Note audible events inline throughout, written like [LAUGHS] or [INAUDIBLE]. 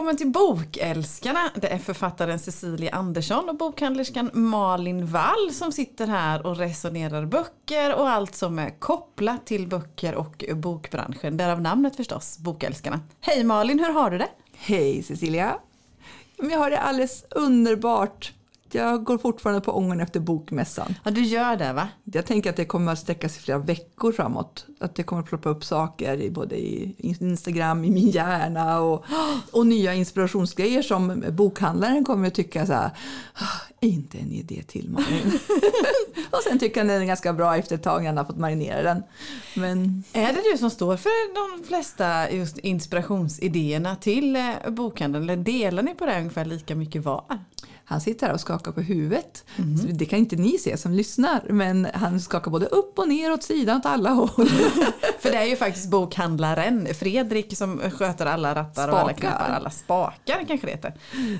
välkommen till Bokälskarna. Det är författaren Cecilia Andersson och bokhandlerskan Malin Wall som sitter här och resonerar böcker och allt som är kopplat till böcker och bokbranschen. Därav namnet förstås, Bokälskarna. Hej Malin, hur har du det? Hej Cecilia. Jag har det alldeles underbart. Jag går fortfarande på ången efter bokmässan. Ja, du gör det va? Jag tänker att det kommer att sträcka sig flera veckor framåt. Att det kommer att ploppa upp saker i både i Instagram, i min hjärna och, och nya inspirationsgrejer som bokhandlaren kommer att tycka så här, "Ah, inte en idé till Malin. [LAUGHS] och sen tycker han den är ganska bra efter ett tag när han har fått marinera den. Men Är det du som står för de flesta just inspirationsidéerna till eh, bokhandeln? Eller delar ni på det ungefär lika mycket var? Han sitter här och skakar på huvudet. Så det kan inte ni se som lyssnar, men han skakar både upp och ner åt sidan åt alla håll. [LAUGHS] För det är ju faktiskt bokhandlaren Fredrik som sköter alla rattar och alla Spakar. knappar, alla spakar kanske det heter.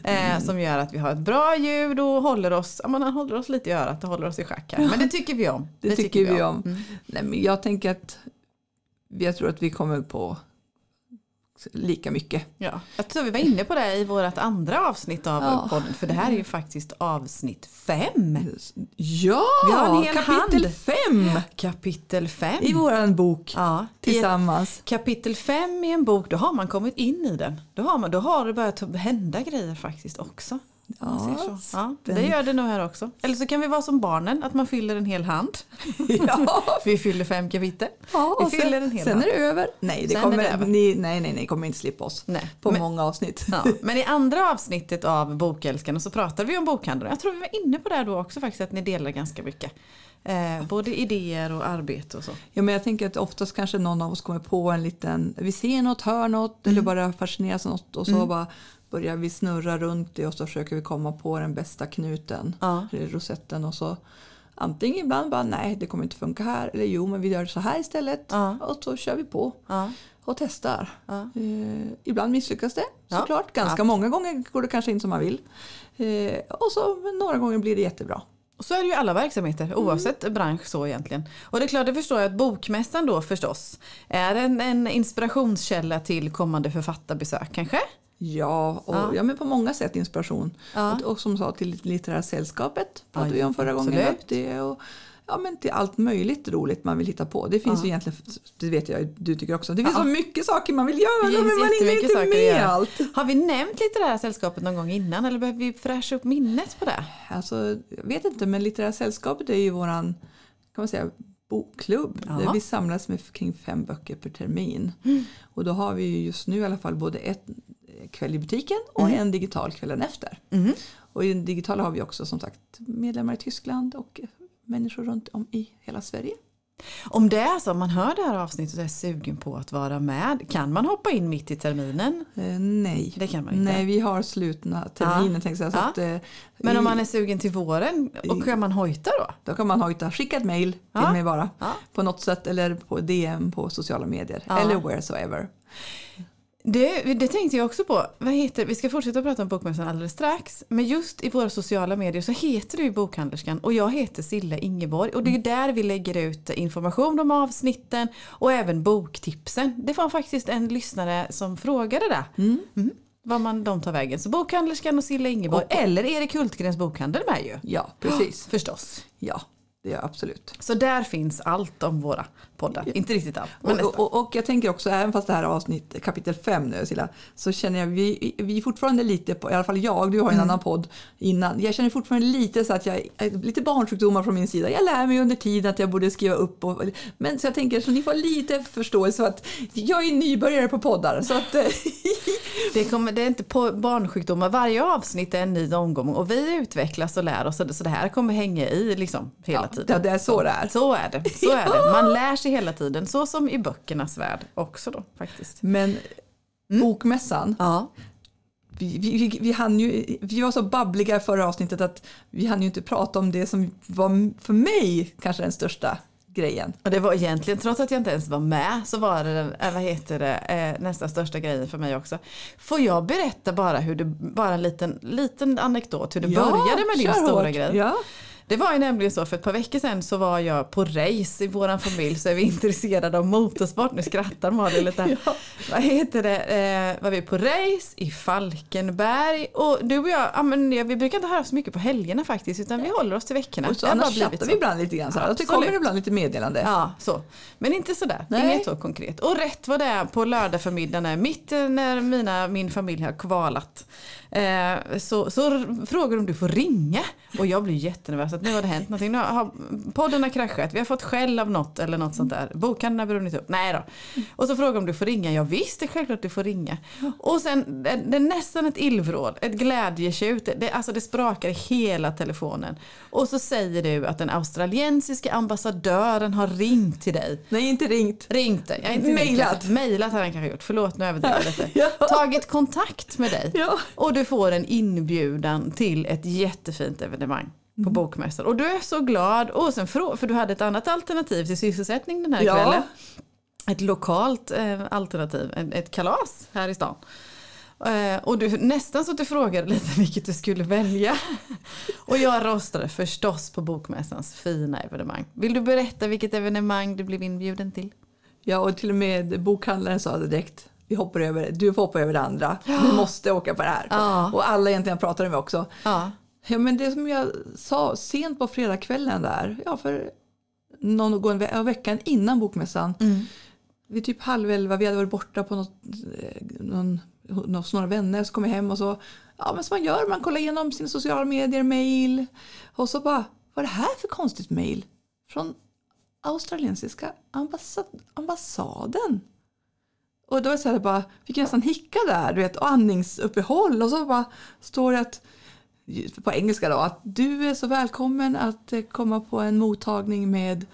Eh, som gör att vi har ett bra ljud och håller oss, ja, men han håller oss lite i örat och håller oss i schack här. Men det tycker vi om. Det, tycker vi om. Nej, men jag tänker att jag tror att vi kommer på lika mycket. Ja. Jag tror vi var inne på det i vårt andra avsnitt av Ja. podden. För det här är ju faktiskt avsnitt fem. Ja, Vi har en hel kapitel hand. fem Kapitel fem. i våran bok Ja, tillsammans. kapitel fem i en bok, då har man kommit in i den. Då har, man, då har det börjat hända grejer faktiskt också. Ja. Ja, det gör det nog här också. Eller så kan vi vara som barnen, att man fyller en hel hand. [LAUGHS] ja. [LAUGHS] Vi fyller fem kapitel. Ja, Vi fyller sen, en hel sen hand. är det över. Nej, det Sen kommer, det över. Ni, nej, nej, nej, kommer inte slippa oss Nej. på Men- många avsnitt. Ja, men i andra avsnittet av Bokälskarna så pratade vi om bokhandeln. Jag tror vi var inne på det då också faktiskt, att ni delar ganska mycket. Eh, både idéer och arbete och så. Ja, men jag tänker att oftast kanske någon av oss kommer på en liten, vi ser något, hör något Mm. eller bara fascineras av något och så bara börjar vi snurra runt det och så försöker vi komma på den bästa knuten, Ja. eller rosetten och så antingen ibland bara nej det kommer inte funka här eller jo men vi gör så här istället Ja. och så kör vi på Ja. och testar. Ja. Eh, ibland misslyckas det såklart, ganska många gånger går det kanske inte som man vill. Eh, och så några gånger blir det jättebra. Och så är det ju alla verksamheter oavsett bransch så egentligen. Och det är klart, det förstår jag att Bokmässan då förstås är en, en inspirationskälla till kommande författarbesök kanske? Ja, och Ja. ja. men på många sätt inspiration. Ja. Och, och som sa till Litterära sällskapet pratade Ja, vi om förra gången. Att det, och, ja, men till allt möjligt roligt man vill hitta på. Det finns Ja. ju egentligen, det vet jag du tycker också, det finns Ja. så mycket saker man vill göra men man hinner jättemycket inte med göra. allt. Har vi nämnt Litterära sällskapet någon gång innan eller behöver vi fräscha upp minnet på det? Alltså, jag vet inte, men Litterära sällskapet är ju våran kan man säga, bokklubb. Ja. Där vi samlas med kring fem böcker per termin. Mm. Och då har vi ju just nu i alla fall både ett kväll i butiken och Mm. en digital kvällen efter. Och i den digitala har vi också som sagt medlemmar i Tyskland och människor runt om i hela Sverige. Om det är så, om man hör det här avsnittet och är sugen på att vara med, kan man hoppa in mitt i terminen? Eh, nej. Det kan man inte. Nej, vi har slutna terminen Ja. tänkte jag. Så Ja. att, eh, Men om man är sugen till våren, och kan man hojta då? Då kan man hojta, skicka ett mail till Ja. mig bara. På något sätt eller på DM på sociala medier. Eller wheresoever. Det, det tänkte jag också på. Vad heter, vi ska fortsätta prata om Bokmässan alldeles strax. Men just i våra sociala medier så heter du Bokhandlerskan och jag heter Silla Ingeborg. Och det är där vi lägger ut information om avsnitten och även boktipsen. Det var faktiskt en lyssnare som frågade det. Mm. Vad man de tar vägen. Så Bokhandlerskan och Silla Ingeborg. Och- eller Erik Hultgrens bokhandel med ju. Ja, precis. [GASPS] Förstås. Ja, det är absolut. Så där finns allt om våra poddar. Inte riktigt allt, men Och, och, och jag tänker också, även fast det här är avsnitt kapitel 5 nu Silla, så känner jag, vi, vi är fortfarande lite på, i alla fall jag, du har en Mm. annan podd innan, jag känner fortfarande lite så att jag, lite barnsjukdomar från min sida. Jag lär mig under tiden att jag borde skriva upp och, men så jag tänker så ni får lite förståelse för att jag är nybörjare på poddar så att eh, [LAUGHS] Det, kommer, det är inte på barnsjukdomar. Varje avsnitt är en ny omgång och vi utvecklas och lär oss. Så det här kommer hänga i liksom hela Ja, tiden. det- det är så det är. Så är det. Så är det. Man lär sig hela tiden. Så som i böckernas värld också då faktiskt. men bokmässan, Ja. vi, vi, vi, ju, vi var så babbliga i förra avsnittet att vi hann ju inte prata om det som var för mig kanske den största grejen. Och det var egentligen, trots att jag inte ens var med, så var det den, eh, vad heter det, eh, nästan största grejen för mig också. Får jag berätta bara hur det, bara en liten, liten anekdot, hur det började med din stora hårt. grej? Ja. Det var ju nämligen så för ett par veckor sedan så var jag på race i våran familj så är vi [LAUGHS] intresserade av motorsport. Nu skrattar Malin lite. [LAUGHS] Ja. Vad heter det? Eh, var vi på race i Falkenberg och du och jag, ja, men vi brukar inte höra så mycket på helgerna faktiskt utan vi håller oss till veckorna. Och så annars chattar vi ibland lite grann. Så här. Det kommer ibland lite meddelande. Ja, så. Men inte sådär. Nej. Inget så konkret. Och rätt vad det är på lördag förmiddagen mitt när mina, min familj har kvalat. Eh, så, så frågar om du får ringa. Och jag blir jättenervös att nu har det hänt någonting. Nu har, podden har kraschat, vi har fått skäll av något eller något sånt där. Bokhandeln har brunnit upp. Nej då. Och så frågar om du får ringa. Ja visst, det är självklart du får ringa. Och sen det, det är nästan ett illvrål, ett glädjetjut. Det, alltså det sprakar i hela telefonen. Och så säger du att den australiensiska ambassadören har ringt till dig. Nej, inte ringt. Ringt dig. Inte dig. Mailat har han kanske gjort. Förlåt nu överdriver jag lite. [LAUGHS] Ja. Tagit kontakt med dig. Ja. Och du får en inbjudan till ett jättefint evenemang på Mm. bokmässan. Och du är så glad. Och sen frå- för du hade ett annat alternativ till sysselsättning den här Ja. kvällen. Ett lokalt eh, alternativ, ett, ett kalas här i stan. Eh, och du, nästan så att du frågade lite [LAUGHS] vilket du skulle välja. och jag röstade förstås på bokmässans fina evenemang. Vill du berätta vilket evenemang du blev inbjuden till? Ja, och till och med bokhandlaren sa det direkt. Vi hoppar över, du får hoppa över det andra. Du måste åka på det här. Ja. Och alla egentligen pratade med också. Ja, Ja, men det som jag sa sent på fredagskvällen där, ja för någon ve- ja, veckan innan bokmässan. Mm. Vid typ halv elva, vi hade varit borta på något, eh, någon, hos några vänner, så kom jag hem och så, ja men som man gör, man kollar igenom sina sociala medier, mail. Och så bara, vad är det här för konstigt mail? Från australiensiska ambassad, ambassaden. Och då var det så här, bara, fick jag nästan hicka där, du vet, och andningsuppehåll. Och så bara står det att, på engelska då, att du är så välkommen att eh, komma på en mottagning med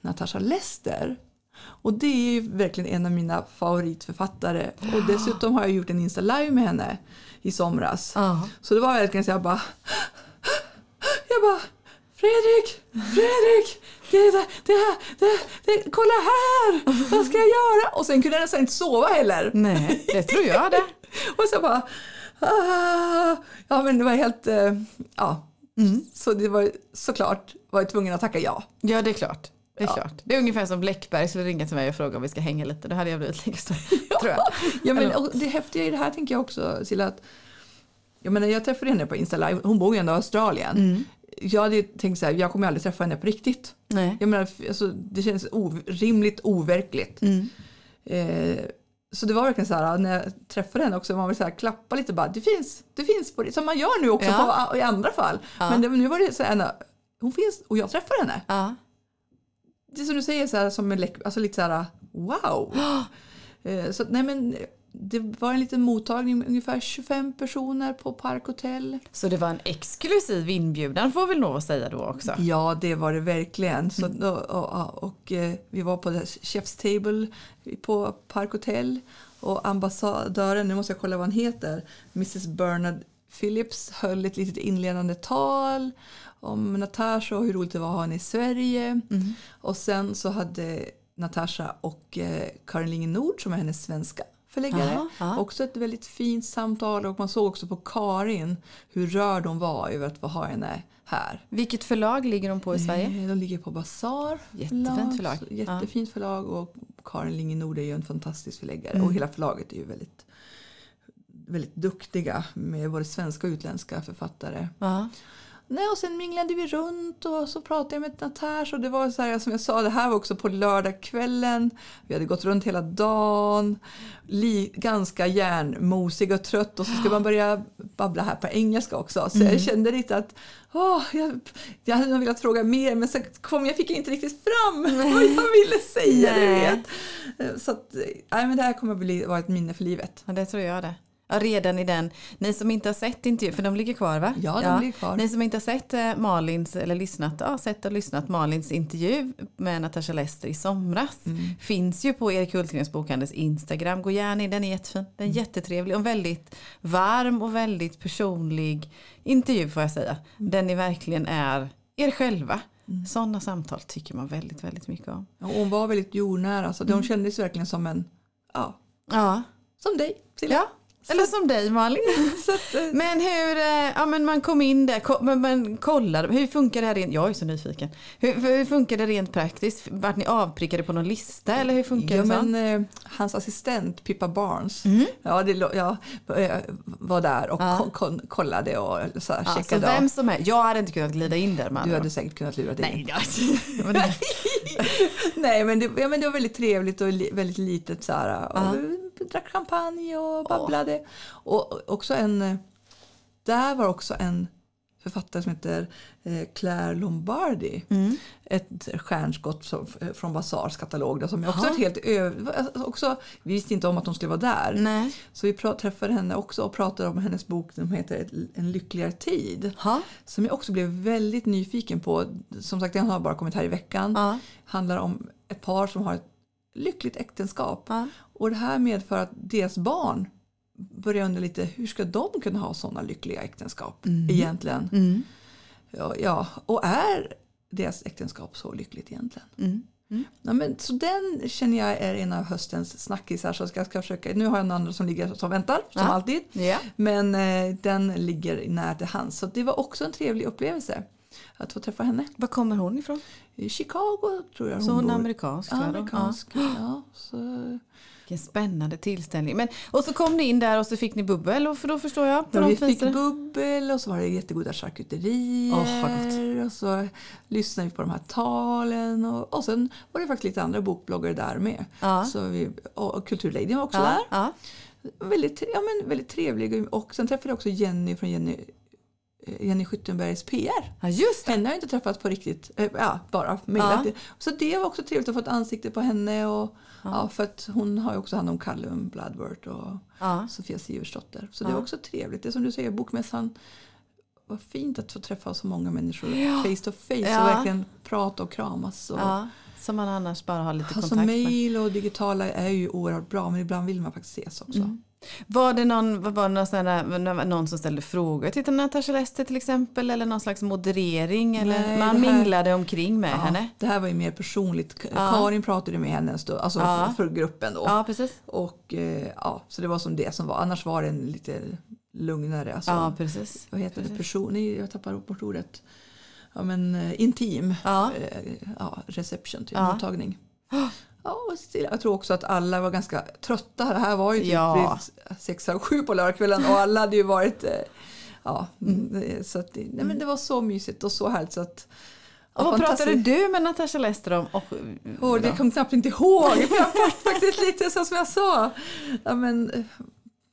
Natasha Lester. Och det är ju verkligen en av mina favoritförfattare. Och dessutom har jag gjort en Insta Live med henne i somras. Ja. Så det var verkligen så jag bara... Jag bara... Fredrik! Fredrik! Det, det, det, här- det, det, kolla här! Vad ska jag göra? Och sen kunde jag nästan inte sova heller. nej, det tror jag det. [LAUGHS] Och så bara... Ah, ja men det var helt... eh, ja. Så det var såklart var jag tvungen att tacka ja. Ja, det är klart. Det är klart. Det är ungefär som Bläckberg skulle ringa till mig och fråga om vi ska hänga lite. Då hade jag blivit lika stor, [LAUGHS] tror jag. Ja, men, och det häftiga i det här tänker jag också Silla att jag, menar, jag träffade henne på Insta Live, hon bor ju ändå i Australien. Jag hade ju tänkt så här, jag kommer aldrig träffa henne på riktigt. Nej. Jag menar, alltså, det känns orimligt overkligt. Mm. Eh, så det var verkligen så här, när jag träffade henne också, man vill så här, klappa lite bara, det finns, det finns på det, som man gör nu också Ja. på, i andra fall. Ja. Men det, nu var det så här, hon finns och jag träffar henne. Ja. Det är som du säger, så här, som en läck, alltså lite så här, wow. [GASPS] Eh, så nej men det var en liten mottagning med ungefär 25 personer på Park Hotel. Så det var en exklusiv inbjudan får vi att säga då också. Ja, det var det verkligen. Så, och, och, och, eh, vi var på Chef's Table på Park Hotel och ambassadören, nu måste jag kolla vad han heter, Mrs Bernard Phillips höll ett litet inledande tal om Natasha och hur roligt det var att ha henne i Sverige. Och sen så hade Natasha och eh, Karin Linge Nord som är hennes svenska förläggare. Jaha, ja. Också ett väldigt fint samtal och man såg också på Karin hur rörd hon var över att få ha henne här. Vilket förlag ligger de på i Sverige? Eh, De ligger på Basar. Jättefint förlag. Jättefint förlag och Karin Linge Nord är ju en fantastisk förläggare och hela förlaget är ju väldigt, väldigt duktiga med både svenska och utländska författare. Ja. Nej, och sen minglade vi runt och så pratade jag med Natasha och det var så här som jag sa, det här var också på lördagskvällen. Vi hade gått runt hela dagen, li, ganska järnmosig och trött och så ska man börja babbla här på engelska också. Så jag kände lite att åh, jag, jag hade nog velat fråga mer men så kom jag fick inte riktigt fram [LAUGHS] vad jag ville säga. Du vet. Så att, nej, men det här kommer att bli, vara ett minne för livet. ja, det tror jag det. Ja, redan i den. Ni som inte har sett intervjun, för de ligger kvar va? Ja, de ligger kvar. Ni som inte har sett eh, Malins, eller lyssnat, ja, sett och lyssnat Malins intervju med Natasha Lester i somras. Mm. Finns ju på Erik Hultgrens bokhandels Instagram. Gå gärna in, den är jättefin. Den är Mm. jättetrevlig och väldigt varm och väldigt personlig intervju får jag säga. Mm. Den ni verkligen är er själva. Sådana samtal tycker man väldigt, väldigt mycket om. Och hon var väldigt jordnära så Mm. hon kändes verkligen som en, ja, Ja, som dig Silla. ja Eller som dig Malin. [LAUGHS] Eh, Men hur, eh, ja men man kom in där, men, men kollade, hur funkar det här rent, jag är så nyfiken. Hur, hur funkar det rent praktiskt? Vart ni avprickade på någon lista eller hur funkar Ja, det? så? men, eh, hans assistent Pippa Barnes Mm. ja, det, ja, eh, var där och Ja. ko- kon- kollade och så här, ja, så vem som är, jag hade inte kunnat glida in där med Du hade säkert kunnat lura dig in. Nej, men [LAUGHS] det- Nej men det, ja, men det var väldigt trevligt och li, väldigt litet så här. Och drack champagne och babblade. Och och också en, eh, där var också en författare som heter eh, Claire Lombardi. Mm. Ett stjärnskott eh, från Basars katalog. Som jag också helt över, också, vi visste inte om att hon skulle vara där. Nej. Så vi träffade henne också och pratade om hennes bok som heter En lyckligare tid. Ha? Som jag också blev väldigt nyfiken på. Som sagt den har bara kommit här i veckan. Ja. Handlar om ett par som har ett lyckligt äktenskap. Ja. Och det här medför att deras barn börjar undra lite hur ska de kunna ha sådana lyckliga äktenskap egentligen? Mm. Ja, ja, och är deras äktenskap så lyckligt egentligen? Mm. Ja, men, så den känner jag är en av höstens snackisar. Så ska jag ska försöka, nu har jag en annan som ligger som väntar, som Ja. alltid. Ja. Men eh, den ligger nära till hands. Så det var också en trevlig upplevelse att få träffa henne. Var kommer hon ifrån? I Chicago tror jag Så hon är amerikansk? då? Amerikansk. Ja, så, Ja. Vilken spännande tillställning. Men, och så kom ni in där och så fick ni bubbel och för då förstår jag. På Ja, vi fick bubbel och så var det jättegoda charkuterier. Vad och så lyssnade vi på de här talen. Och, och sen var det faktiskt lite andra bokbloggare där med. Ja. Så vi, och, och Kulturladyn var också Ja, där. ja. Väldigt, ja, men väldigt trevlig. Och sen träffade jag också Jenny från Jenny, Jenny Skyttenbergs PR. ja, just det. Henne har jag inte träffat på riktigt, eh, ja, bara mejlat. Så det var också trevligt att få ett ansikte på henne. Och, ja. för att hon har ju också hand om Callum Bloodworth och Ja. Sofia Siversdotter. Så det Ja. var också trevligt. Det är som du säger, bokmässan var fint att få träffa så många människor Ja. face to face Ja. och verkligen prata och kramas. Och, Ja, som man annars bara har lite Alltså kontakt med. mejl och digitala är ju oerhört bra men ibland vill man faktiskt ses också. Mm. Var det någon, var det någon, sån där, någon som ställde frågor till Natasha Lester till exempel? Eller någon slags moderering? Eller Nej, man det här- minglade omkring med Ja, henne? Det här var ju mer personligt. Ja. Karin pratade med henne en stund, alltså Ja. för gruppen då. Ja, precis. Och eh, ja, så det var som det som var. Annars var den lite lugnare. Alltså, Ja, precis. vad heter det? precis. Person, nej, jag tappar bort ordet. Ja, men eh, intim Ja. eh, ja, reception, Ja. mottagning. [GASPS] Ja, jag tror också att alla var ganska trötta. Det här var ju typ Ja. sex av sju på lördagskvällen och alla hade ju varit... eh, Ja, Mm. eh, så att, det- nej, men det var så mysigt och så härligt. Så att, Och vad pratade du med Natasha Lester om? Och, Åh, det kom knappt inte ihåg. Jag var faktiskt lite så som jag sa. Ja, men, eh,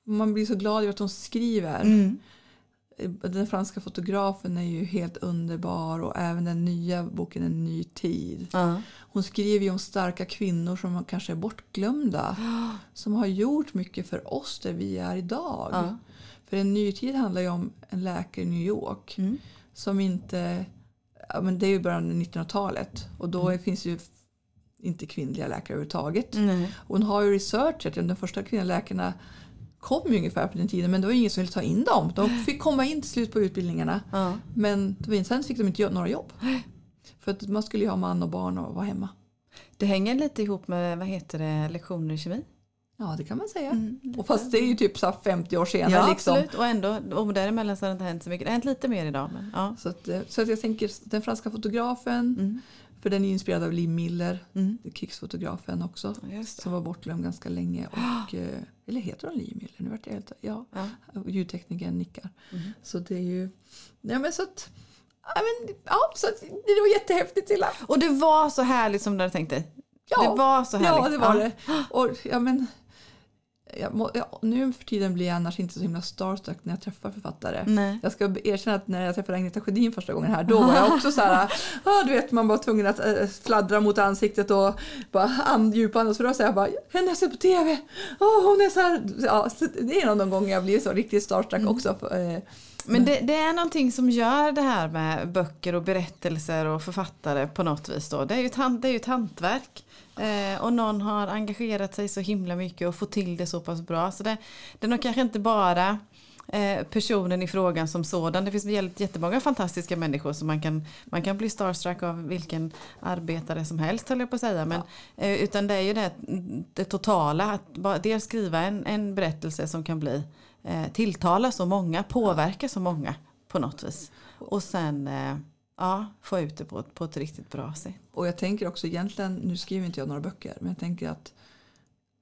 man blir så glad över att hon skriver. Mm. Den franska fotografen är ju helt underbar och även den nya boken En ny tid. Ja. Hon skriver ju om starka kvinnor som kanske är bortglömda. [GASPS] Som har gjort mycket för oss där vi är idag. Ja. För En ny tid handlar ju om en läkare i New York. Mm. Som inte... Ja, men det är ju början av 1900-talet. Och då Mm. finns ju inte kvinnliga läkare överhuvudtaget. Nej. Hon har ju researchat, ja, de första kvinnliga läkarna kom ju ungefär på den tiden men det var ingen som ville ta in dem. De fick komma in till slut på utbildningarna Ja. men sen fick de inte göra några jobb. För att man skulle ju ha man och barn och vara hemma. Det hänger lite ihop med vad heter det, lektioner i kemi. Ja det kan man säga. Mm. Och fast det är ju typ så här 50 år senare. Ja, liksom. absolut. Och ändå, och däremellan så har det inte hänt så mycket. Det har hänt lite mer idag. Men, ja. Så, att, eh, så att jag tänker den franska fotografen, Mm. För den är inspirerad av Lee Miller, Mm. krigsfotografen också. Som var bortglömd ganska länge. Och, eh, eller heter hon Lee Miller? Nu vart jag helt, ja. Ja. Ljudteknikern nickar. Mm. Så det är ju... Ja, men så att, ja, men, ja, så att, det var jättehäftigt Silla. Och det var så härligt som du hade tänkt dig? Ja, det var så härligt? ja det var det. Och, ja, men, jag må, ja, nu för tiden blir jag annars inte så himla starstruck när jag träffar författare. Nej. Jag ska erkänna att när jag träffade Agneta Sjödin första gången här, då var jag också så här, [LAUGHS] ah, du vet man var tvungen att äh, fladdra mot ansiktet och bara and, djupandas. För då säger jag bara, henne jag sett på TV, oh, hon är så här. Ja, så det är en av de gånger jag blir så riktigt starstruck Mm. också. För, eh, Men det, det är någonting som gör det här med böcker och berättelser och författare på något vis. Då. Det, är ju ett, det är ju ett hantverk. Eh, och någon har engagerat sig så himla mycket och fått till det så pass bra. Så det, det är nog kanske inte bara eh, personen i frågan som sådan. Det finns jättemånga fantastiska människor som man kan, man kan bli starstruck av vilken arbetare som helst höll jag på att säga. Men, eh, utan det är ju det, det totala, att bara, dels skriva en, en berättelse som kan bli eh, tilltala så många, påverka så många på något vis. Och sen eh, ja, få ut det på, ett- på ett riktigt bra sätt. Och jag tänker också egentligen, nu skriver inte jag några böcker, men jag tänker att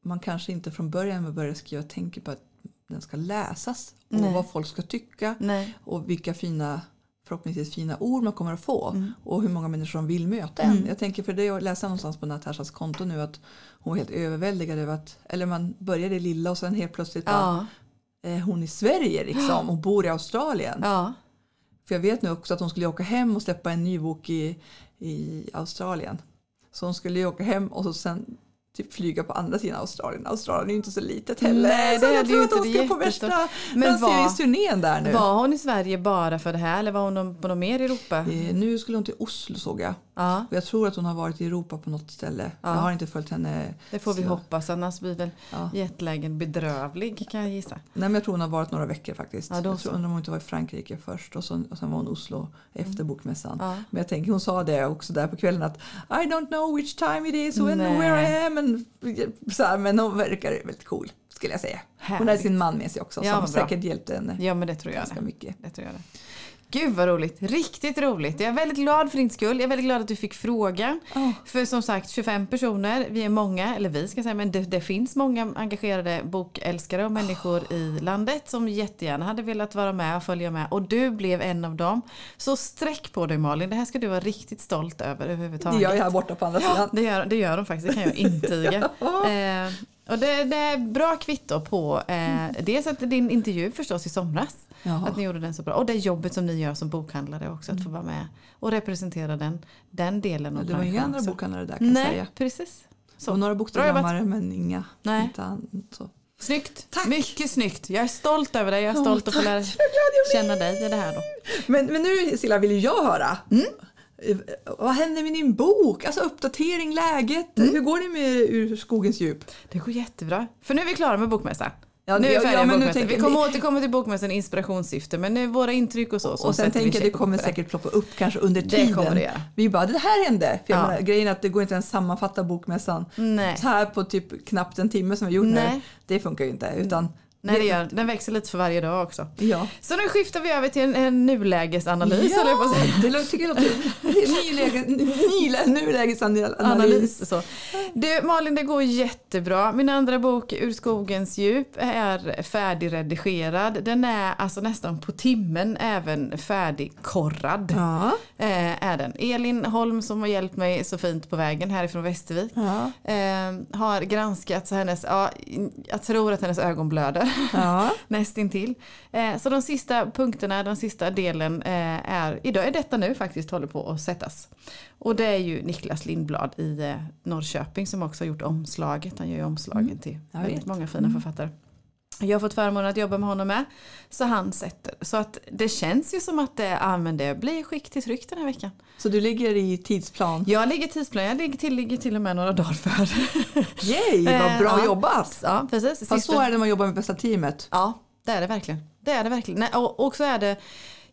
man kanske inte från början med att börja skriva tänker på att den ska läsas och Nej. vad folk ska tycka Nej. och vilka fina förhoppningsvis fina ord man kommer att få Mm. och hur många människor som vill möta en. Jag tänker för det jag läste någonstans på Natashas konto nu att hon var helt överväldigad över att, eller man börjar i lilla och sen helt plötsligt Ja, är hon i Sverige liksom och bor i Australien. ja. För jag vet nu också att hon skulle åka hem och släppa en ny bok i, i Australien. Så hon skulle åka hem och så sen typ flyga på andra sidan Australien. Australien är ju inte så litet heller. Nej, så det jag hade tror att hon ska på värsta Men var- lanseringsturnén där nu. Var hon i Sverige bara för det här eller var hon på något mer i Europa? Eh, Nu skulle hon till Oslo såg jag. Ja, Och jag tror att hon har varit i Europa på något ställe. Ja. Jag har inte följt henne. det får vi så. hoppas annars blir väl Ja. jetlagen bedrövlig kan jag gissa. Nej men jag tror hon har varit några veckor faktiskt. Ja, då jag så. tror undrar om hon inte var i Frankrike först och, så, och sen var hon i Oslo efter bokmässan. Ja. Men jag tänker hon sa det också där på kvällen att I don't know which time it is when where I am. And, så här, men hon verkar väldigt cool skulle jag säga. Hon hade Härligt. sin man med sig också Ja, som säkert hjälpte henne Ja men det tror jag ganska det. mycket. det, tror jag det. Gud vad roligt, riktigt roligt. Jag är väldigt glad för din skull. Jag är väldigt glad att du fick frågan. Ja. För som sagt 25 personer, vi är många, eller vi ska säga, men det, det finns många engagerade bokälskare och människor i landet som jättegärna hade velat vara med och följa med. Och du blev en av dem. Så sträck på dig Malin, det här ska du vara riktigt stolt över Det överhuvudtaget. gör jag här borta på andra sidan. Det gör, det gör de faktiskt, det kan jag intyga. [LAUGHS] eh, och det, det är bra kvitto på eh, dels att din intervju förstås i somras. Ja. Att ni gjorde den så bra. Och det jobbet som ni gör som bokhandlare också. Att få vara med och representera den, den delen av Det var inga andra bokhandlare där kan jag Nej, säga. precis. Så. Och några bokstavsdrammare men inga. Nej. Inte så. Snyggt! Tack. Mycket snyggt. Jag är stolt över dig. Jag är stolt att få lära jag känna dig i det här då. Men, men nu Silla vill jag höra. Mm. Vad händer med din bok? Alltså uppdatering, läget. Mm. Hur går det med Ur skogens djup? Det går jättebra. För nu är vi klara med bokmässan. Ja, nu är vi ja, ja, men nu bokmässan. Vi tänker- kommer återkomma till bokmässan i inspirationssyfte. Men nu är våra intryck och så. och sen tänker jag det check kommer säkert ploppa upp kanske under Det tiden. kommer det göra. Vi bara, det här hände. För Ja. menar, grejen är att det går inte ens sammanfatta bokmässan Nej. så här på typ knappt en timme som vi gjort nu. Nej. Det funkar ju inte. Utan, Nej, det gör, den växer lite för varje dag också. Ja. Så nu skiftar vi över till en, en nulägesanalys. jag på att det låter, tycker jag låter [LAUGHS] nyläge, nylä, nulägesanalys. Analys. Så. Du, Malin, det går jättebra. Min andra bok, Ur skogens djup, är färdigredigerad. Den är alltså nästan på timmen även färdigkorrad. Ja. Eh, är den. Elin Holm som har hjälpt mig så fint på vägen härifrån Västervik. Ja. Eh, har granskat så hennes, ja, jag tror att hennes ögon blöder. Ja. [LAUGHS] Nästintill. Eh, så de sista punkterna, den sista delen är, idag är detta nu faktiskt håller på att sättas. Och det är ju Niklas Lindblad i eh, Norrköping som också har gjort omslaget. Han gör ju omslagen till Mm. jag väldigt. Mm. många fina författare. Jag har fått förmånen att jobba med honom med. Så han sätter. Så att det känns ju som att det, ja, men det blir skick till tryck den här veckan. Så du ligger i tidsplan. Jag ligger tidsplan, jag ligger till, ligger till och med några dagar före. [LAUGHS] Yay, vad Eh, bra ja. jobbat! ja, precis. Fast så är det när man jobbar med bästa teamet. Ja, det är det verkligen. Det är det verkligen. Nej, och, och så är det,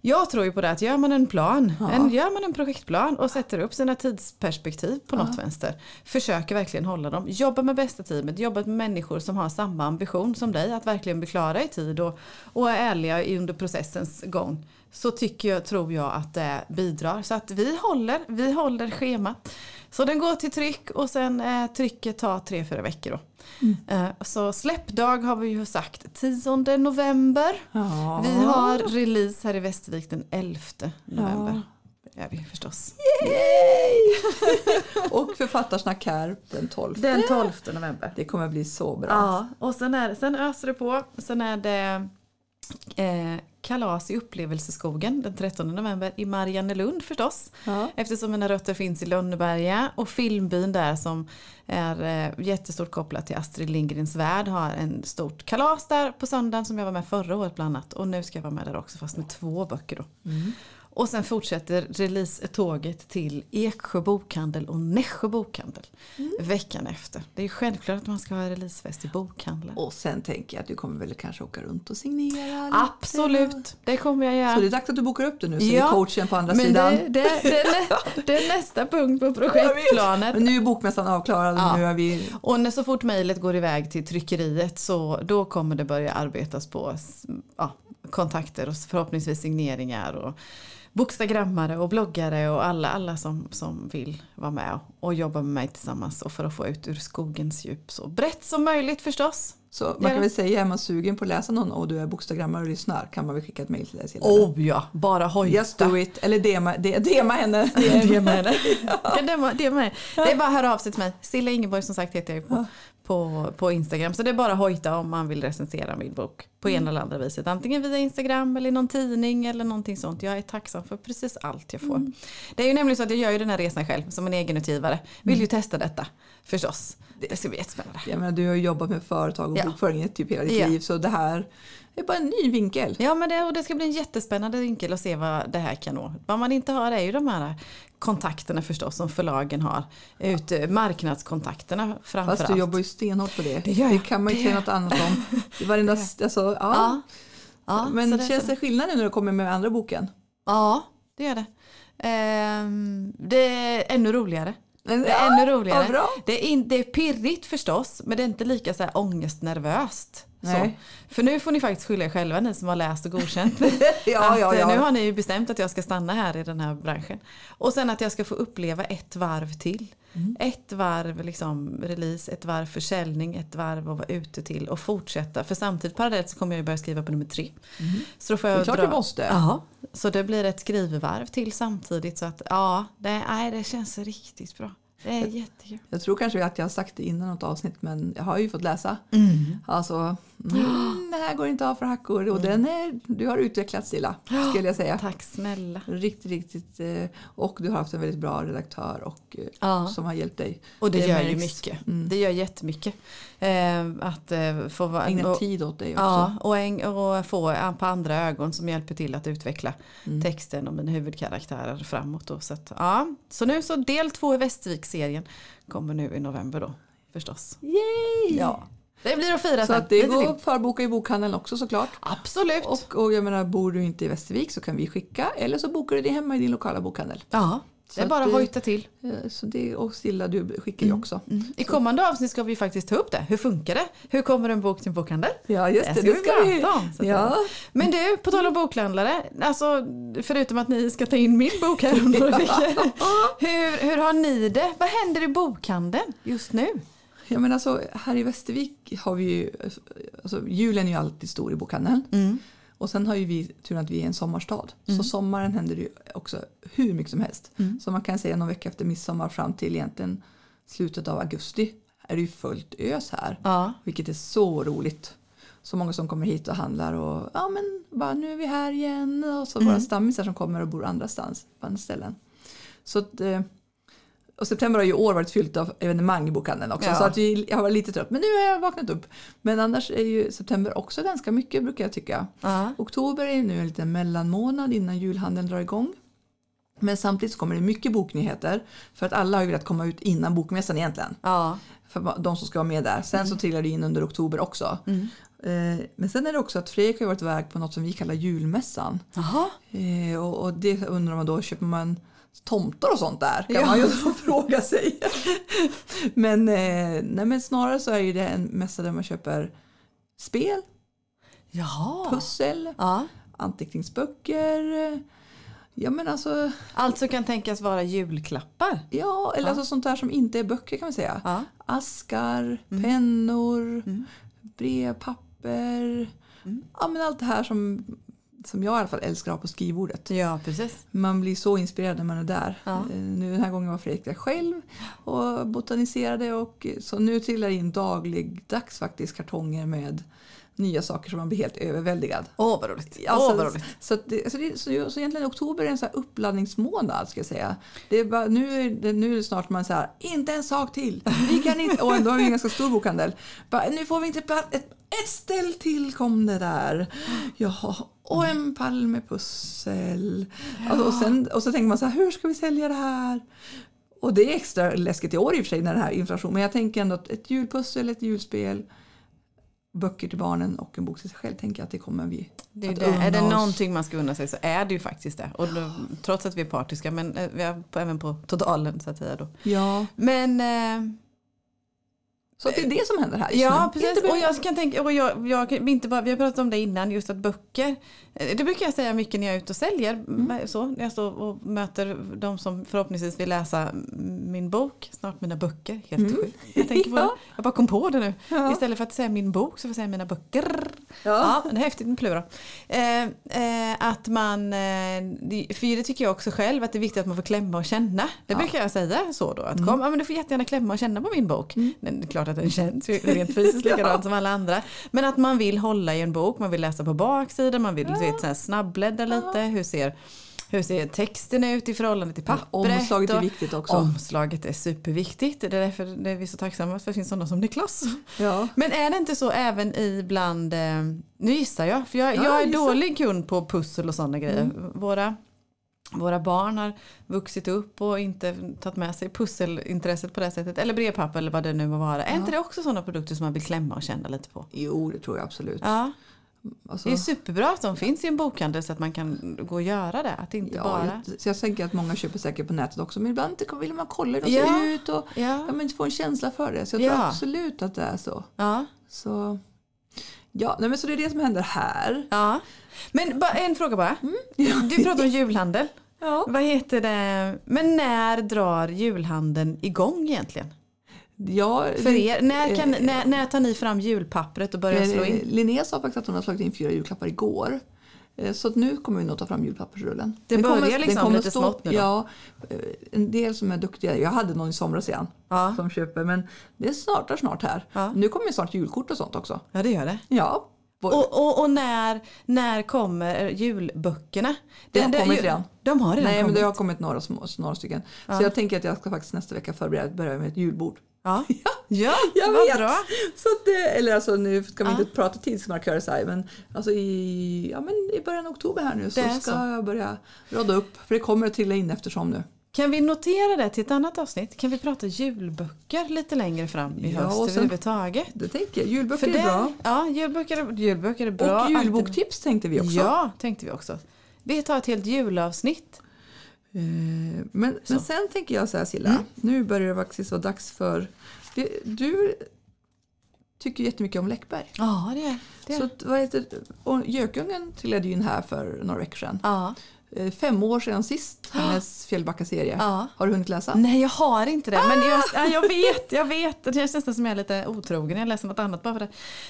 jag tror ju på det att gör man en plan, Ja. en, gör man en projektplan och sätter upp sina tidsperspektiv på något vänster. Försöker verkligen hålla dem. Jobba med bästa teamet, jobba med människor som har samma ambition som dig att verkligen bli klara i tid och, och är ärliga under processens gång. Så tycker jag, tror jag att det bidrar. Så att vi håller, vi håller schemat. Så den går till tryck och sen eh, trycket tar tre, fyra veckor då. Eh, så släppdag har vi ju sagt 10 november. Ja. Vi har release här i Västervik den 11 november. Det är vi förstås. Yay! [LAUGHS] och författarsnack här den 12. Den 12 november. Det kommer bli så bra. Ja, och sen, är, sen öser det på. Sen är det eh, kalas i upplevelseskogen den 13 november i Mariannelund förstås. Ja. Eftersom mina rötter finns i Lönneberga och filmbyn där som är eh, jättestort kopplat till Astrid Lindgrens värld har en stort kalas där på söndagen som jag var med förra året bland annat. Och nu ska jag vara med där också fast med två böcker då. Och sen fortsätter release-tåget till Eksjö bokhandel och Nässjö bokhandel veckan efter. Det är självklart att man ska ha releasefest i bokhandeln. Och sen tänker jag att du kommer väl kanske åka runt och signera lite. Absolut, det kommer jag göra. Så det är dags att du bokar upp det nu så Ja, är coachen på andra Men sidan. det, det, det, är nä, [LAUGHS] det är nästa punkt på projektplanet. Men nu är bokmässan avklarad Ja. och nu är vi... Och när så fort mejlet går iväg till tryckeriet så då kommer det börja arbetas på ja, kontakter och förhoppningsvis signeringar och bokstagrammare och bloggare och alla, alla som, som vill vara med och, jobba med mig tillsammans och för att få ut ur skogens djup så brett som möjligt förstås. Så man kan väl säga, är man sugen på att läsa någon och du är bokstagrammare och lyssnar kan man väl skicka ett mejl till dig Silla? Oh ja, bara hojta. Just do it! Eller dema, de, [LAUGHS] [LAUGHS] dema henne. Det är bara att höra av sig till mig. Silla Ingeborg som sagt heter jag ju på, på, på Instagram. Så det är bara att hojta om man vill recensera min bok på ena eller andra viset. Antingen via Instagram eller i någon tidning eller någonting sånt. Jag är tacksam för precis allt jag får. Det är ju nämligen så att jag gör ju den här resan själv som en egenutgivare. Vill ju testa detta förstås. Det ska bli jättespännande. Jag menar, du har jobbat med företag och Ja. bokföring i typ hela ditt Ja. liv så det här är bara en ny vinkel. Ja men det, och det ska bli en jättespännande vinkel att se vad det här kan nå. Vad man inte har är ju de här kontakterna förstås som förlagen har. Ut, marknadskontakterna framförallt. Fast du jobbar ju stenhårt på det. Det jag. kan man ju Det säga något annat om. [LAUGHS] Det var varenda, alltså, ja. Ja. Ja, Men det- känns det skillnad nu när du kommer med andra boken? Ja, det gör det. Ehm, det är ännu roligare. Men, Det är ännu roligare. Det, är in, det är pirrigt förstås, men det är inte lika så här ångestnervöst. Så. Nej. För nu får ni faktiskt skylla er själva, ni som har läst och godkänt. [LAUGHS] Ja, att, ja, eh, ja. Nu har ni ju bestämt att jag ska stanna här i den här branschen. Och sen att jag ska få uppleva ett varv till. Mm. Ett varv liksom release, ett varv försäljning, ett varv att vara ute till och fortsätta. För samtidigt parallellt så kommer jag ju börja skriva på nummer tre. Så då får jag Mm. Det är klart dra... du måste. Ja, så det blir ett skrivvarv till samtidigt. Så att ja, det, nej, det känns riktigt bra. Det är jättekul. Jag tror kanske att jag har sagt det innan något avsnitt men jag har ju fått läsa. Mm. Alltså, mm, det här går inte av för hackor och den är, du har utvecklats Silla, skulle jag säga. Tack snälla. Riktigt, riktigt. eh, Och du har haft en väldigt bra redaktör och, eh, Ja. som har hjälpt dig. Och det, Det gör ju mycket. Mm. Det gör jättemycket. Eh, att få vara... Ägna tid åt dig också. Ja, och, en, och få en på andra ögon som hjälper till att utveckla Mm. texten och mina huvudkaraktärer framåt. Då. Så, att, ja. så nu så del två i Västervik-serien kommer nu i november då förstås. Yay! Ja. Det blir att fira Så sen. att det går att förboka i bokhandeln också såklart. Absolut. Och, och jag menar, bor du inte i Västervik så kan vi skicka eller så bokar du det hemma i din lokala bokhandel. ja, det är bara att hojta till. Eh, Så det, och Silla, du skickar ju också. I kommande avsnitt ska vi faktiskt ta upp det. Hur funkar det? Hur kommer en bok till en bokhandel? Ja, just Det det. ska Det vi ska vi. prata om, Ja. Men du, på tal om bokhandlare. Alltså, förutom att ni ska ta in min bok här om några veckor. [LAUGHS] Hur, hur har ni det? Vad händer i bokhandeln just nu? Ja, men alltså, här i Västervik har vi ju, alltså, julen är ju alltid stor i bokhandeln. Mm. Och sen har ju vi turen att vi är en sommarstad. Så sommaren händer det ju också hur mycket som helst. Mm. Så man kan säga någon vecka efter midsommar fram till egentligen slutet av augusti är det ju fullt ös här. Ja. Vilket är så roligt. Så många som kommer hit och handlar och ja men bara nu är vi här igen. Och så våra stammisar som kommer och bor andra stans, på andra ställen. Så att, eh, och september har ju år varit fyllt av evenemang i bokhandeln också. Ja. Så att vi, jag var lite trött. Men nu har jag vaknat upp. Men annars är ju september också ganska mycket brukar jag tycka. Ja. Oktober är nu en liten mellanmånad innan julhandeln drar igång. Men samtidigt så kommer det mycket boknyheter. För att alla har ju velat komma ut innan bokmässan egentligen. Ja. För de som ska vara med där. Sen så trillar det in under oktober också. Mm. Eh, Men sen är det också att Fredrik har varit iväg på något som vi kallar julmässan. Och, och det undrar man då, köper man tomtar och sånt där? Kan Ja. man ju [LAUGHS] fråga sig. men, eh, nej, men snarare så är det en mässa där man köper spel, Jaha. pussel, Ja. anteckningsböcker. eh, Ja men alltså, Alltså kan tänkas vara julklappar. ja, eller Ja. Alltså sånt där som inte är böcker kan man säga. Ja. Askar, Mm. pennor, Mm. brevpapper. Mm. Ja men allt det här som, som jag i alla fall älskar att ha på skrivbordet. Ja, precis. Man blir så inspirerad när man är där. Ja. Eh, Nu den här gången var Fredrik där själv och botaniserade och så nu trillar in dagligdags faktiskt kartonger med nya saker som man blir helt överväldigad. Åh, vad roligt. Alltså, vad roligt. Så, det, så, det, så, så egentligen oktober är en så här uppladdningsmånad ska jag säga. Det är bara, nu, är det, nu är det snart man här, inte en sak till. Vi kan inte, och då har vi en ganska stor bokhandel. Bara, nu får vi inte plats, ett, ett ställ till kom det där. Jaha, Och en pall med pussel. Alltså, och, sen, och så tänker man så här, hur ska vi sälja det här? Och det är extra läskigt i år i och för sig när det här är inflation. Men jag tänker ändå att ett julpussel, ett julspel, böcker till barnen och en bok till sig själv tänker jag att det kommer vi Det är, att det. är det någonting man ska unna sig så är det ju faktiskt det. Och då, trots att vi är partiska men eh, vi är på, även på totalen så att säga då. Ja, Men eh, så det är det som händer här just Ja, nu. precis. Och jag kan tänka, och jag, jag, inte bara, vi har pratat om det innan, just att böcker, det brukar jag säga mycket när jag är ute och säljer, Mm. så, när jag står och möter de som förhoppningsvis vill läsa min bok, snart mina böcker, helt sjukt. Jag tänker på [LAUGHS] Ja. jag bara kom på det nu. Ja. Istället för att säga min bok så får jag säga mina böcker. Ja. Ja, det är häftigt med plura. Eh, eh, att man, eh, för det tycker jag också själv, att det är viktigt att man får klämma och känna. Det Ja. brukar jag säga så då. Att Mm. kom, ja, men du får jättegärna klämma och känna på min bok. Men det är klart att den känns ju rent fysiskt [LAUGHS] likadant som alla andra. Men att man vill hålla i en bok, man vill läsa på baksidan, man vill du vet, så här snabbbläddra lite. Hur ser, hur ser texten ut i förhållande till pappret? Omslaget är viktigt också. Omslaget är superviktigt. Det är därför det är vi så tacksamma för att det finns sådana som Niklas. Ja. Men är det inte så även i bland, eh, nu gissar jag, för jag, Ja, jag är gissa. dålig kund på pussel och sådana grejer. Mm. Våra, våra barn har vuxit upp och inte tagit med sig pusselintresset på det sättet. Eller brevpapper eller vad det nu må vara. Är inte det också sådana produkter som man vill klämma och känna lite på? Jo, det tror jag absolut. Ja, Alltså, det är superbra att de finns i en bokhandel så att man kan gå och göra det. Att inte ja, bara... jag, så jag tänker att många köper säkert på nätet också men ibland vill man kolla hur de Ja. ser ut och Ja, ja, men få en känsla för det. Så jag tror absolut att det är så. ja, Så, ja, nej, men så det är det som händer här. ja. Men bara en fråga bara. Du pratar om julhandel. [LAUGHS] Ja. Vad heter det? Men när drar julhandeln igång egentligen? Ja, För er? När, kan, eh, när, när tar ni fram julpappret och börjar slå Eh, in? Linnea sa faktiskt att hon har slagit in fyra julklappar igår. Eh, Så nu kommer vi nog ta fram julpappersrullen. Det Den börjar kommer- den liksom kommer lite stå- smått nu då? Ja, en del som är duktiga. Jag hade någon i somras igen Ja. som köper men det startar snart här. Ja. Nu kommer ju snart julkort och sånt också. ja, det gör det. Ja, Och, och, och när, när kommer julböckerna? Det har kommit redan. De har redan Nej men kommit? det har kommit några, små, några stycken. Så jag tänker att jag ska faktiskt nästa vecka förbereda börja med ett julbord. [LAUGHS] Ja, ja Jag vad vet. bra. Så att eller alltså nu ska vi Ja. inte prata tidsmarkörer så här, men, alltså i, ja, men i början av oktober här nu så ska så. jag börja rada upp. För det kommer att trilla in eftersom nu. Kan vi notera det till ett annat avsnitt? Kan vi prata julböcker lite längre fram i Ja, höst sen- överhuvudtaget? Det tänker jag. Julböcker För är bra. Ja, julböcker, julböcker är bra. Och julboktips tänkte vi också. Ja, tänkte vi också. Vi tar ett helt julavsnitt. Eh, Men, men sen tänker jag så här Silla, Mm. nu börjar det faktiskt vara dags för... det- Du tycker jättemycket om Läckberg. Ja, det är det. Så vad heter, och Gökungen trillade ju in här för några veckor sedan. Ja. Eh, Fem år sedan sist, hennes Fjällbacka-serie. Ja. Har du hunnit läsa? Nej, jag har inte det. Men jag, ja, jag vet, jag vet. Det känns nästan som jag är lite otrogen. Jag läser något annat bara för det.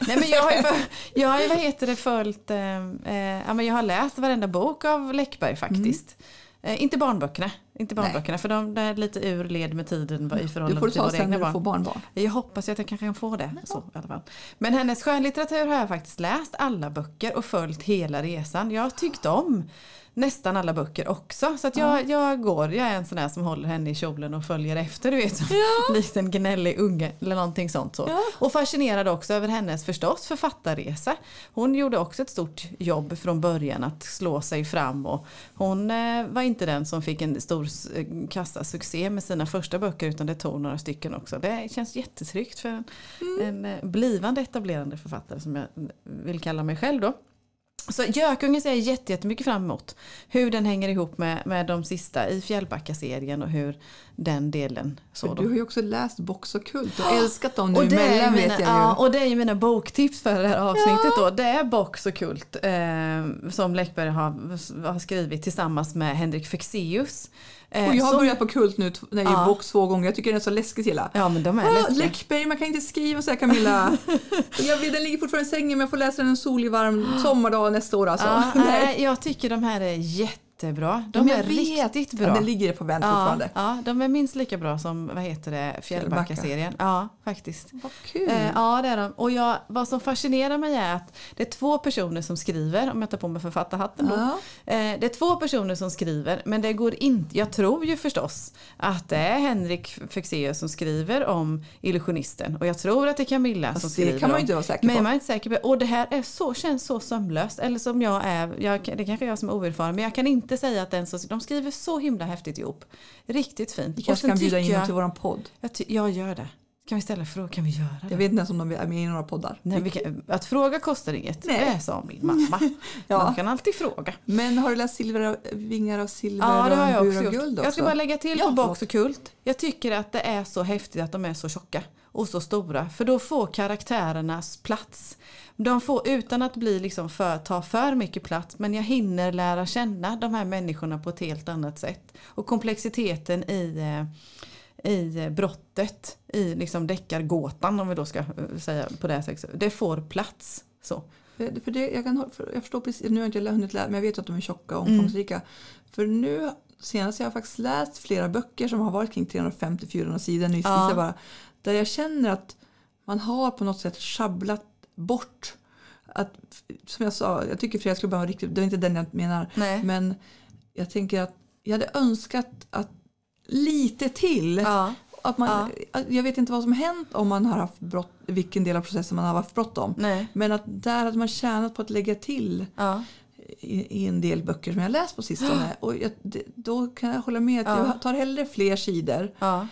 Nej, men jag har ju, för, jag har ju vad heter det, följt... Eh, eh, ja, men jag har läst varenda bok av Läckberg faktiskt. Eh, inte barnböckerna. Inte barnböckerna för de är lite ur led med tiden i förhållande till våra egna när du barn. får barnbarn. Jag hoppas att jag kanske kan få det. Så. Men hennes skönlitteratur har jag faktiskt läst alla böcker och följt hela resan. Jag har tyckt om nästan alla böcker också. Så att jag, jag går, jag är en sån där som håller henne i kjolen och följer efter. Du vet, ja. [LAUGHS] likt en gnällig unge eller någonting sånt. Så. Ja. Och fascinerad också över hennes förstås författarresa. Hon gjorde också ett stort jobb från början att slå sig fram. Och hon eh, var inte den som fick en stor eh, kassasuccé med sina första böcker utan det tog några stycken också. Det känns jättetryggt för en, en eh, blivande etablerande författare som jag vill kalla mig själv då. Så Gökungen ser jag jätte- jättemycket fram emot. Hur den hänger ihop med, med de sista i Fjällbacka-serien och hur den delen så du har ju också läst Box och Kult och älskat dem nu Och det, emellan mina, vet jag ju. ja, och det är ju mina boktips för det här avsnittet då. Det är Box och Kult eh, som Läckberg har, har skrivit tillsammans med Henrik Fexeus. Eh, och jag har som- börjat på Kult nu, nej, Ja. Box två gånger. Jag tycker den är så läskig Silla. Ja men de är Ah. Läckberg, man kan inte skriva så här Camilla. [LAUGHS] jag den ligger fortfarande i sängen men jag får läsa den en solig varm sommardag nästa år alltså. Ja, [LAUGHS] Nej. jag tycker de här är jättebra. De jag är vet. riktigt Ja, bra. det ligger på vänt Ja, fortfarande. ja, de är minst lika bra som vad heter det, Fjällbacka-serien. Ja, faktiskt. Vad kul. Eh, ja, det är de. Och jag, vad som fascinerar mig är att det är två personer som skriver, om jag tar på mig författarhatten då. Ja. Eh, det är två personer som skriver, men det går inte, jag tror ju förstås att det är Henrik Fexeus som skriver om Illusionisten. Och jag tror att det är Camilla Fast som det skriver kan man ju inte vara säker men på. man är inte säker på. Och det här är så, känns så sömlöst. Eller som jag är, jag, det kanske är jag som är oerfaren, men jag kan inte säga att den så, de skriver så himla häftigt ihop. Riktigt fint. Vi Och kanske kan bjuda in dem till våran podd. jag, jag gör det. Kan vi ställa frågor? Kan vi göra det? Jag vet inte ens om de är med i några poddar. Nej, kan, att fråga kostar inget. Nej. Det sa min mamma. [LAUGHS] Ja. Man kan alltid fråga. Men har du läst silver av, Vingar av silver Ja, det har och jag Bur också gjort. guld också? Jag ska bara lägga till Ja, på box och kult. Jag tycker att det är så häftigt att de är så tjocka och så stora. För då får karaktärernas plats. De får utan att bli liksom för, ta för mycket plats. Men jag hinner lära känna de här människorna på ett helt annat sätt. Och komplexiteten i, eh, i brottet. I liksom deckargåtan om vi då ska eh, säga på det här sättet. Det får plats. Så. För, för det, jag, kan, för jag förstår precis, nu har jag inte hunnit läsa men jag vet att de är tjocka och Mm. omfångsrika. För nu senast jag har faktiskt läst flera böcker som har varit kring 350-400 sidor. Nu Ja. ja. bara, där jag känner att man har på något sätt schabblat bort. Att, som jag sa, jag tycker Fredagsklubben var riktigt, det var inte den jag menar. Nej. Men jag tänker att jag hade önskat att lite till. Ja. Att man, Jag vet inte vad som hänt om man har haft brott, vilken del av processen man har haft bråttom. Men att där hade man tjänat på att lägga till Ja. i, i en del böcker som jag läst på sistone. [GASPS] Och jag, det, då kan jag hålla med att Ja. jag tar hellre fler sidor Ja.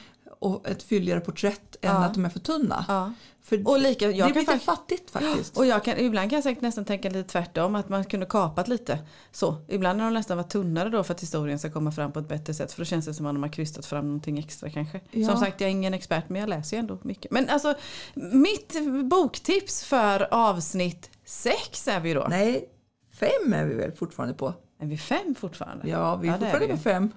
Och ett fylligare porträtt än Ja. att de är för tunna. Ja. För Och lika, jag det blir lite fattigt faktiskt. Och jag kan, ibland kan jag säkert nästan tänka lite tvärtom, att man kunde kapat lite. Så, ibland har de nästan varit tunnare då för att historien ska komma fram på ett bättre sätt. För då känns det som att de har krystat fram någonting extra kanske. Ja. Som sagt, jag är ingen expert men jag läser ju ändå mycket. Men alltså, mitt boktips för avsnitt sex är vi då. Nej, fem är vi väl fortfarande på? Är vi fem fortfarande? Ja, vi är Ja, det är fortfarande vi på fem.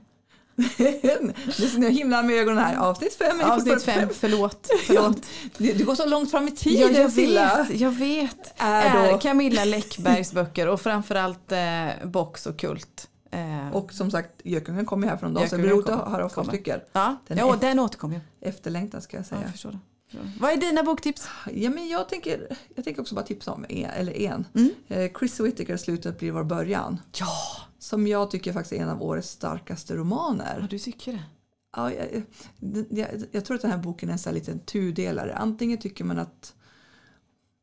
Nu himlar med ögonen här. Avsnitt fem Avsnitt fem, förlåt. [LAUGHS] förlåt. Du, du går så långt fram i Ja, tiden jag Silla. vet, jag vet. Är då- Camilla [LAUGHS] Läckbergs böcker och framförallt eh, Box och Kult. Eh, Och som sagt, Gökungen kommer här från dagen så det Gökungen blir roligt att kommer- höra två stycken. ja, den ja är- den återkommer. Efterlängtad ska jag Ja, säga. jag det. Vad är dina boktips? Ja, men jag, tänker, jag tänker också bara tipsa om en. Eller en. Mm. Eh, Chris Whittaker, Slutet blir vår början. Ja, Som jag tycker faktiskt är en av årets starkaste romaner. du tycker det. Ja, jag, jag, jag tror att den här boken är en sån liten tudelare. Antingen tycker man att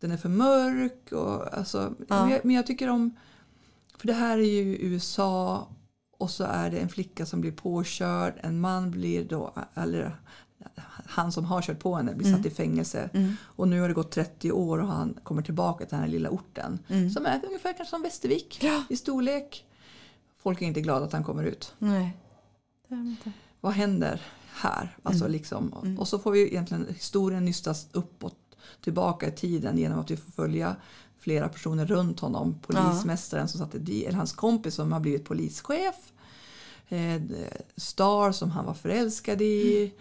den är för mörk. Och, alltså, Ja. men, jag, men jag tycker om... För det här är ju USA och så är det en flicka som blir påkörd. En man blir då... Eller han som har kört på henne blir satt i fängelse. Mm. Och nu har det gått 30 år och han kommer tillbaka till den här lilla orten. Som är ungefär kanske som Västervik Mm. Ja. i storlek. Folk är inte glada att han kommer ut Nej. Det är inte. vad händer här? Alltså liksom, Och så får vi egentligen historien nystas uppåt tillbaka i tiden genom att vi får följa flera personer runt honom. Polismästaren som satt i, eller hans kompis som har blivit polischef. Eh, Star som han var förälskad i.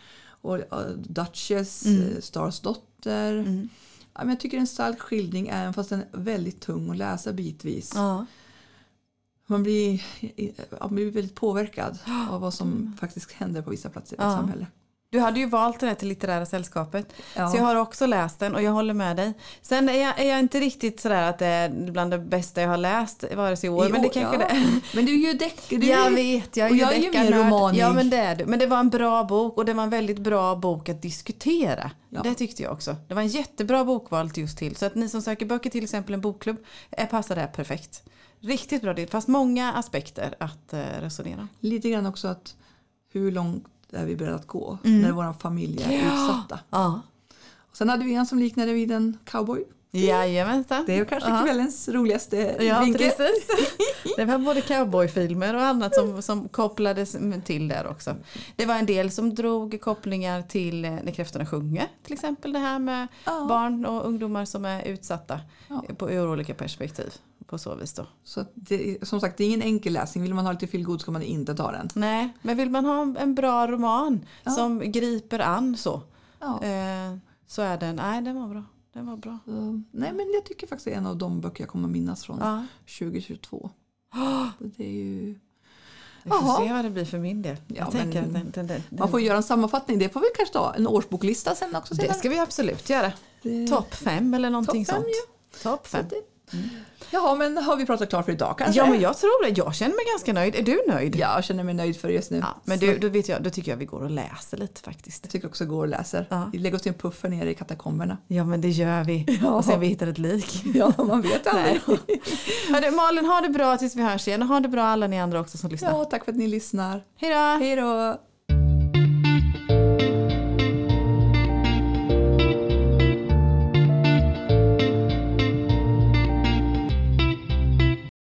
Och Duchess, eh, Stars dotter. Ja, men jag tycker det är en stark skildring även fast den är väldigt tung att läsa bitvis. Ja. Man blir, man blir väldigt påverkad av vad som faktiskt händer på vissa platser i vårt Ja. samhälle. Du hade ju valt den här till litterära sällskapet. Ja. Så jag har också läst den och jag håller med dig. Sen är jag, är jag inte riktigt sådär att det är bland det bästa jag har läst vare sig i år. I men det kanske ja. det är. Men du är ju deckare. du Jag vet, jag är och ju jag är ju mer romanig. Ja men det är du. Men det var en bra bok och det var en väldigt bra bok att diskutera. Ja. Det tyckte jag också. Det var en jättebra bokval just till. Så att ni som söker böcker till exempel en bokklubb är, passar det här perfekt. Riktigt bra det. Fast många aspekter att eh, resonera. Lite grann också att hur långt är vi beredda att gå Mm. när vår familj är utsatta. Ja. Och sen hade vi en som liknade vid en cowboy. Jajamensan. Det är kanske Ja. kvällens roligaste Ja, vinkel. precis. [LAUGHS] Det var både cowboyfilmer och annat som, som kopplades till där också. Det var en del som drog kopplingar till eh, När kräftorna sjunger. Till exempel det här med Ja. barn och ungdomar som är utsatta Ja. på, ur olika perspektiv. På så vis då. Så det, som sagt, det är ingen enkel läsning. Vill man ha lite feelgood ska man inte ta den. Nej, men vill man ha en bra roman Ja. som griper an så. Ja. Eh, så är den, nej den var bra. Den var bra. Så, nej, men jag tycker faktiskt det är en av de böcker jag kommer minnas från Ja. 2022. [GASPS] Det är ju... Vi får Jaha. se vad det blir för min del. Ja, den, den, den, Man får göra en sammanfattning. Det får vi kanske ta. En årsboklista sen också. det senare. ska vi absolut göra. Det- Topp fem eller någonting fem, sånt. Topp fem. Jaha, men har vi pratat klart för idag kanske? Ja men jag tror det. Jag känner mig ganska nöjd. Är du nöjd? Ja, jag känner mig nöjd för just nu. Ja, men du, då, vet jag, då tycker jag vi går och läser lite faktiskt. Jag tycker också går och läser. Ja. Vi lägger oss i en puff här nere i katakomberna. Ja men det gör vi. Ja. Och sen vi hittar ett lik. [LAUGHS] Ja, man vet aldrig. Hörru, Malin, ha det bra tills vi hörs igen. Och ha det bra alla ni andra också som lyssnar. Ja, tack för att ni lyssnar. Hej då! Hej då!